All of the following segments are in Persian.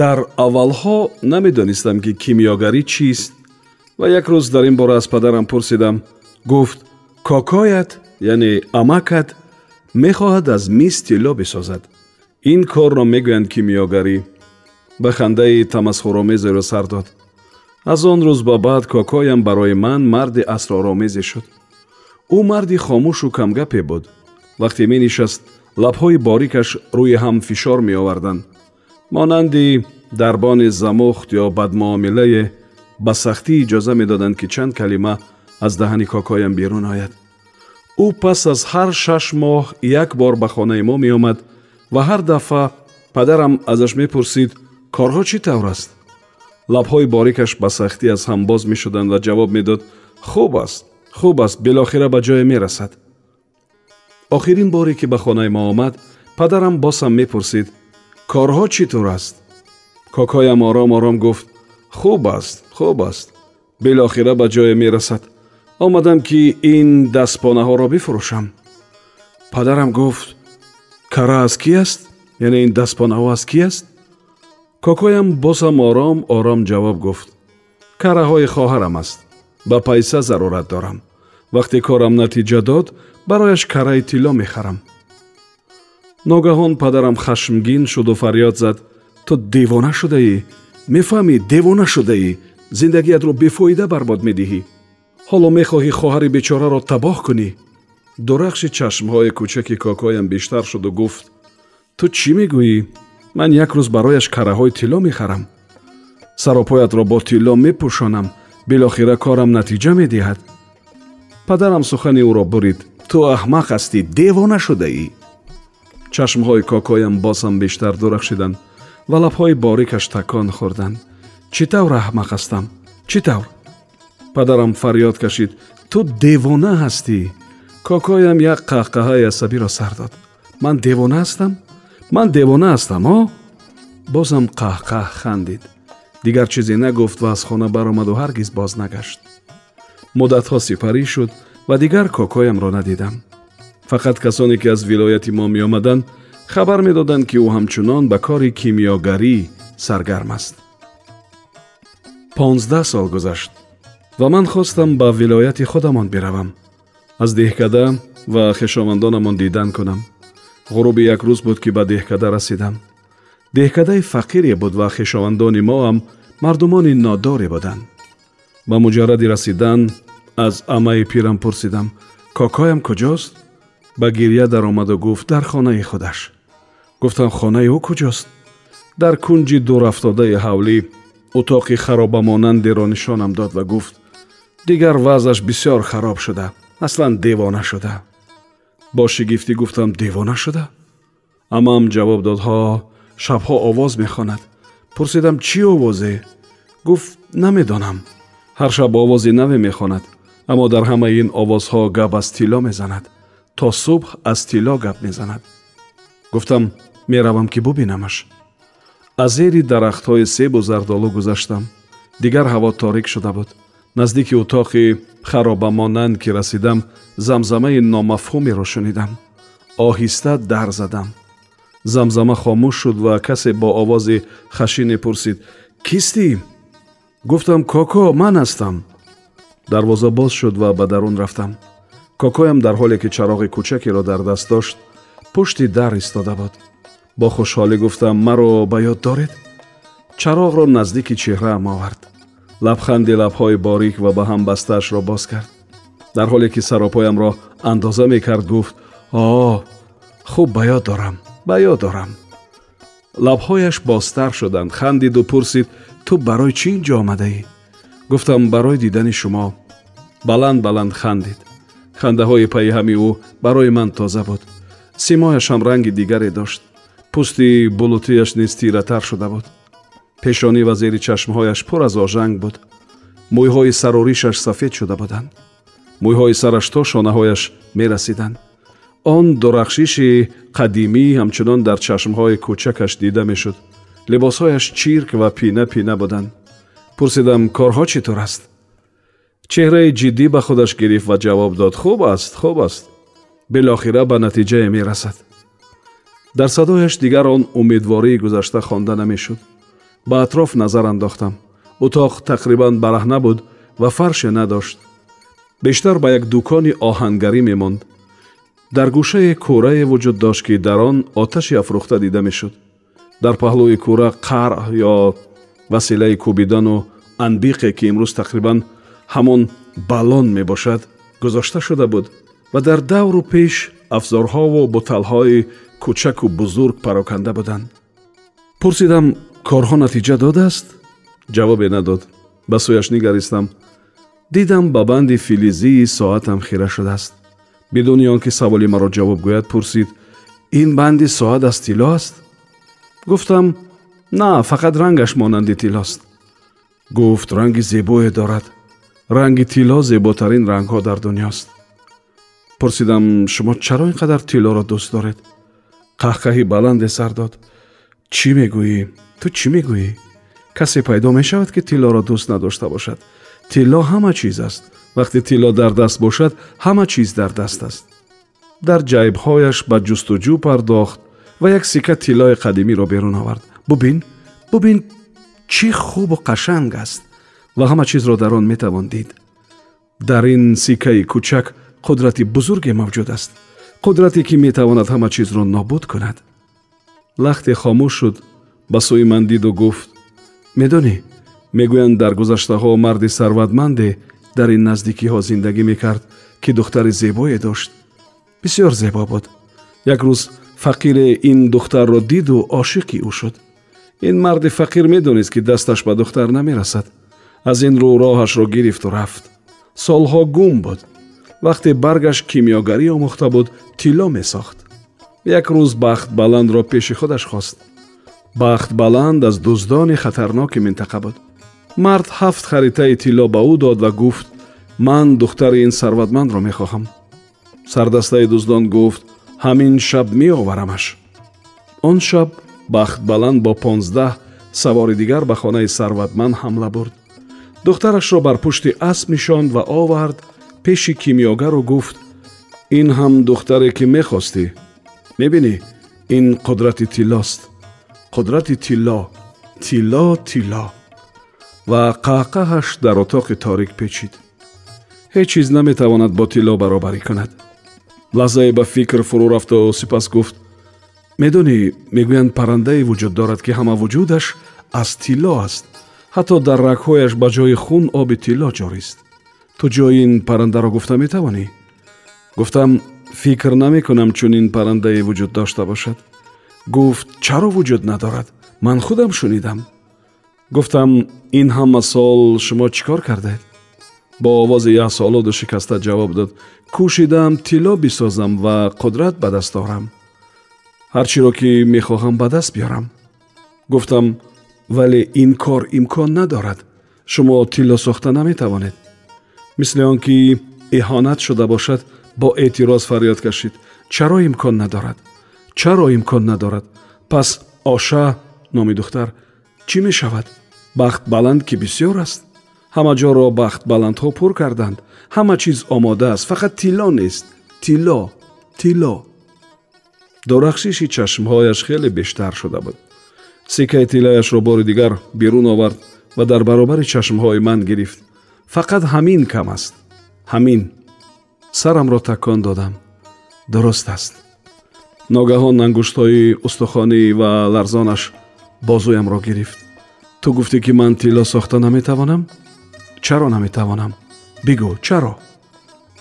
дар аввалҳо намедонистам ки кимиёгарӣ чист ва як рӯз дар ин бора аз падарам пурсидам гуфт кокоят яъне амакат мехоҳад аз мис тилло бисозад ин корро мегӯянд кимиёгарӣ ба хандаи тамасхуромезеро сар дод аз он рӯз ба баъд кокоям барои ман марди асроромезе шуд ӯ марди хомӯшу камгапе буд вақте менишаст лабҳои борикаш рӯи ҳам фишор меоварданд монанди дарбони замухт ё бадмуомилае ба сахтӣ иҷоза медоданд ки чанд калима аз даҳани кокоям берун ояд ӯ пас аз ҳар шаш моҳ як бор ба хонаи мо меомад ва ҳар дафъа падарам азаш мепурсид корҳо чӣ тавр аст лабҳои борикаш ба сахтӣ аз ҳам боз мешуданд ва ҷавоб медод хуб аст хуб аст билохира ба ҷое мерасад охирин боре ки ба хонаи мо омад падарам ҳам мепурсид کارها چی است؟ کاکایم آرام آرام گفت خوب است خوب است بلاخره به جای می رسد آمدم که این دستپانه ها را بفروشم پدرم گفت کرا از کی است؟ یعنی این دستپانه ها از کی است؟ کاکایم بازم آرام آرام جواب گفت کره های خوهرم است با پیسه ضرورت دارم وقتی کارم نتیجه داد برایش کرای تیلا می خرم ногаҳон падарам хашмгин шуду фарёд зад ту девона шудаӣ мефаҳмӣ девона шудаӣ зиндагиятро бефоида барбод медиҳӣ ҳоло мехоҳӣ хоҳари бечораро табоҳ кунӣ дурахши чашмҳои кӯчаки кокоям бештар шуду гуфт ту чӣ мегӯӣ ман як рӯз барояш караҳои тилло мехарам саропоятро бо тилло мепӯшонам билохира корам натиҷа медиҳад падарам сухани ӯро бурид ту аҳмақ ҳастӣ девона шудаӣ чашмҳои кокоям боз ҳам бештар дурахшиданд ва лабҳои борикаш такон хӯрданд чӣ тавр аҳмақ ҳастам чӣ тавр падарам фарьёд кашид ту девона ҳастӣ кокоям як қаҳқаҳаи асабиро сар дод ман девона ҳастам ман девона ҳастам о бозам қаҳқаҳ хандид дигар чизе нагуфт ва аз хона баромаду ҳаргиз боз нагашт муддатҳо сипарӣ шуд ва дигар кокоямро надидам фақат касоне ки аз вилояти мо меомаданд хабар медоданд ки ӯ ҳамчунон ба кори кимиёгарӣ саргарм аст понздаҳ сол гузашт ва ман хостам ба вилояти худамон биравам аз деҳкада ва хешовандонамон дидан кунам ғуруби як рӯз буд ки ба деҳкада расидам деҳкадаи фақире буд ва хешовандони мо ам мардумони нодоре буданд ба муҷарради расидан аз амаи пирам пурсидам кокоям куҷост ба гирья даромаду гуфт дар хонаи худаш гуфтам хонаи ӯ куҷост дар кунҷи дурафтодаи ҳавлӣ утоқи харобамонандеро нишонам дод ва гуфт дигар вазъаш бисёр хароб шуда аслан девона шуда бо шигифтӣ гуфтам девона шуда амам ҷавоб дод ҳо шабҳо овоз мехонад пурсидам чӣ овозе гуфт намедонам ҳар шаб овози наве мехонад аммо дар ҳамаи ин овозҳо гап аз тилло мезанад تا صبح از تیلا گپ می گفتم می روم که ببینمش. از زیر درخت های سیب و زردالو گذشتم. دیگر هوا تاریک شده بود. نزدیک اتاق خرابه که رسیدم زمزمه نامفهومی را شنیدم. آهسته در زدم. زمزمه خاموش شد و کسی با آواز خشین پرسید کیستی؟ گفتم کاکا من هستم. دروازه باز شد و به درون رفتم. кокоям дар ҳоле ки чароғи кӯчакеро дар даст дошт пушти дар истода буд бо хушҳолӣ гуфтам маро ба ёд доред чароғро наздики чеҳраам овард лабханди лабҳои борик ва ба ҳам бастаашро боз кард дар ҳоле ки саропоямро андоза мекард гуфт о хуб ба ёд дорам ба ёд дорам лабҳояш бозтар шуданд хандиду пурсид ту барои чӣ ҷо омадаӣ гуфтам барои дидани шумо баланд баланд хандид хандаҳои пайҳами ӯ барои ман тоза буд симояшам ранги дигаре дошт пӯсти булутияш низ тиратар шуда буд пешонӣ ва зери чашмҳояш пур аз ожанг буд мӯйҳои сароришаш сафед шуда буданд мӯйҳои сараш то шонаҳояш мерасиданд он дурахшиши қадимӣ ҳамчунон дар чашмҳои кӯчакаш дида мешуд либосҳояш чирк ва пина пина буданд пурсидам корҳо чӣ тӯр аст чеҳраи ҷиддӣ ба худаш гирифт ва ҷавоб дод хуб аст хуб аст билохира ба натиҷае мерасад дар садояш дигар он умедвории гузашта хонда намешуд ба атроф назар андохтам утоқ тақрибан бараҳна буд ва фарше надошт бештар ба як дукони оҳангарӣ мемонд дар гӯшае кӯрае вуҷуд дошт ки дар он оташи афрӯхта дида мешуд дар паҳлӯи кӯра қаръ ё василаи кӯбидану анбиқе ки имрӯз тақрибан ҳамон балон мебошад гузошта шуда буд ва дар давру пеш афзорҳову буталҳои кӯчаку бузург пароканда буданд пурсидам корҳо натиҷа додааст ҷавобе надод ба сӯяш нигаристам дидам ба банди филизии соатам хира шудааст бидуни он ки саволи маро ҷавоб гӯяд пурсид ин банди соат аз тилло аст гуфтам на фақат рангаш монанди тиллост гуфт ранги зебое дорад رنگ تیلا زیباترین رنگ ها در دنیاست. پرسیدم شما چرا اینقدر تیلا را دوست دارید؟ قهقهی بلند سر داد. چی میگویی؟ تو چی میگویی؟ کسی پیدا می شود که تیلا را دوست نداشته باشد. تیلا همه چیز است. وقتی تیلا در دست باشد همه چیز در دست است. در جایب هایش به جستجو پرداخت و یک سیکه تیلای قدیمی را بیرون آورد. ببین ببین چی خوب و قشنگ است. ва ҳама чизро дар он метавон дид дар ин сикаи кӯчак қудрати бузурге мавҷуд аст қудрате ки метавонад ҳама чизро нобуд кунад лахте хомӯш шуд ба сӯи ман диду гуфт медонӣ мегӯянд дар гузаштаҳо марди сарватманде дар ин наздикиҳо зиндагӣ мекард ки духтари зебое дошт бисьёр зебо буд як рӯз фақире ин духтарро диду ошиқи ӯ шуд ин марди фақир медонист ки дасташ ба духтар намерасад از این رو راهش رو گرفت و رفت. سالها گم بود. وقتی برگش کیمیاگری و مخته بود تیلا می ساخت. یک روز بخت بلند را پیش خودش خواست. بخت بلند از دوزدان خطرناک منطقه بود. مرد هفت خریطه تیلا به او داد و گفت من دختر این سروتمند را می خواهم. سردسته دوزدان گفت همین شب می آورمش. آن شب بخت بلند با پانزده سوار دیگر به خانه سروتمند حمله برد. دخترش را بر پشت اسب و آورد پیش کیمیاگر و گفت این هم دختره که میخواستی نبینی این قدرت تیلاست قدرت تیلا تیلا تیلا و قاقهش در اتاق تاریک پیچید هیچ چیز نمیتواند با تیلا برابری کند لحظه به فکر فرو رفت و سپس گفت میدونی میگویند پرنده وجود دارد که همه وجودش از تیلا است ҳатто дар рагҳояш ба ҷои хун оби тилло ҷорист ту ҷои ин паррандаро гуфта метавонӣ гуфтам фикр намекунам чунин паррандае вуҷуд дошта бошад гуфт чаро вуҷуд надорад ман худам шунидам гуфтам ин ҳама сол шумо чӣ кор кардед бо овози яҳсолоду шикаста ҷавоб дод кӯшидаам тилло бисозам ва қудрат ба даст дорам ҳарчиро ки мехоҳам ба даст биёрам гуфтам ولی این کار امکان ندارد شما تیلا سخته نمی توانید مثل آن که احانت شده باشد با اعتراض فریاد کشید چرا امکان ندارد؟ چرا امکان ندارد؟ پس آشا نامی دختر چی می شود؟ بخت بلند که بسیار است همه جا را بخت بلند ها پر کردند همه چیز آماده است فقط تیلا نیست تیلا تیلا درخشیشی چشمهایش خیلی بیشتر شده بود سیکه تیلایش رو بار دیگر بیرون آورد و در برابر چشمهای من گرفت. فقط همین کم است. همین. سرم را تکان دادم. درست است. ناگهان ننگوشتای استخانی و لرزانش بازویم را گرفت. تو گفتی که من تیلا ساخته نمیتوانم؟ چرا نمیتوانم؟ بگو چرا؟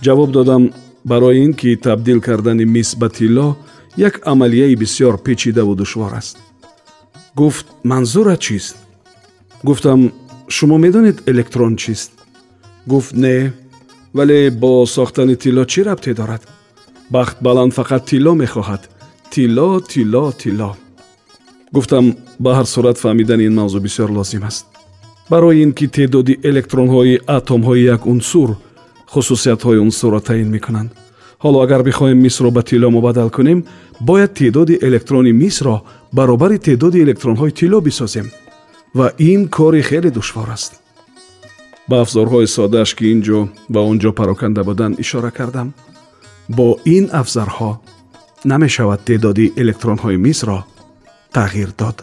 جواب دادم برای این که تبدیل کردن میس به تیلا یک عملیه بسیار پیچیده و دشوار است. гуфт манзурат чист гуфтам шумо медонед электрон чист гуфт не вале бо сохтани тилло чӣ рабте дорад бахт баланд фақат тилло мехоҳад тилло тилло тилло гуфтам ба ҳар сурат фаҳмидани ин мавзӯъ бисёр лозим аст барои ин ки теъдоди электронҳои атомҳои як унсур хусусиятҳои унсурро таъин мекунанд ҳоло агар бихоҳем мисро ба тилло мубаддал кунем бояд теъдоди электрони мисро баробари теъдоди электронҳои тилло бисозем ва ин кори хеле душвор аст ба афзорҳои соддааш ки ин ҷо ва он ҷо пароканда буданд ишора кардам бо ин афзарҳо намешавад теъдоди электронҳои мисро тағйир дод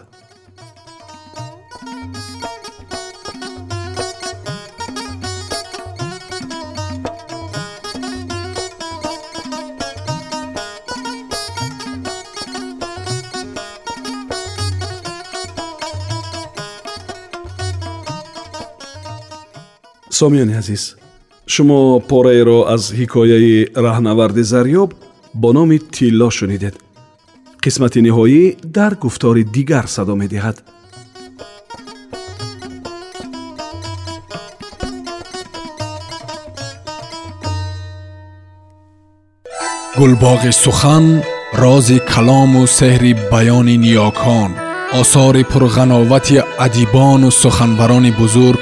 сомиёни азиз шумо пораеро аз ҳикояи раҳнаварди зарёб бо номи тилло шунидед қисмати ниҳоӣ дар гуфтори дигар садо медиҳад гулбоғи сухан рози калому сеҳри баёни ниёкон осори пурғановати адибону суханбарони бузург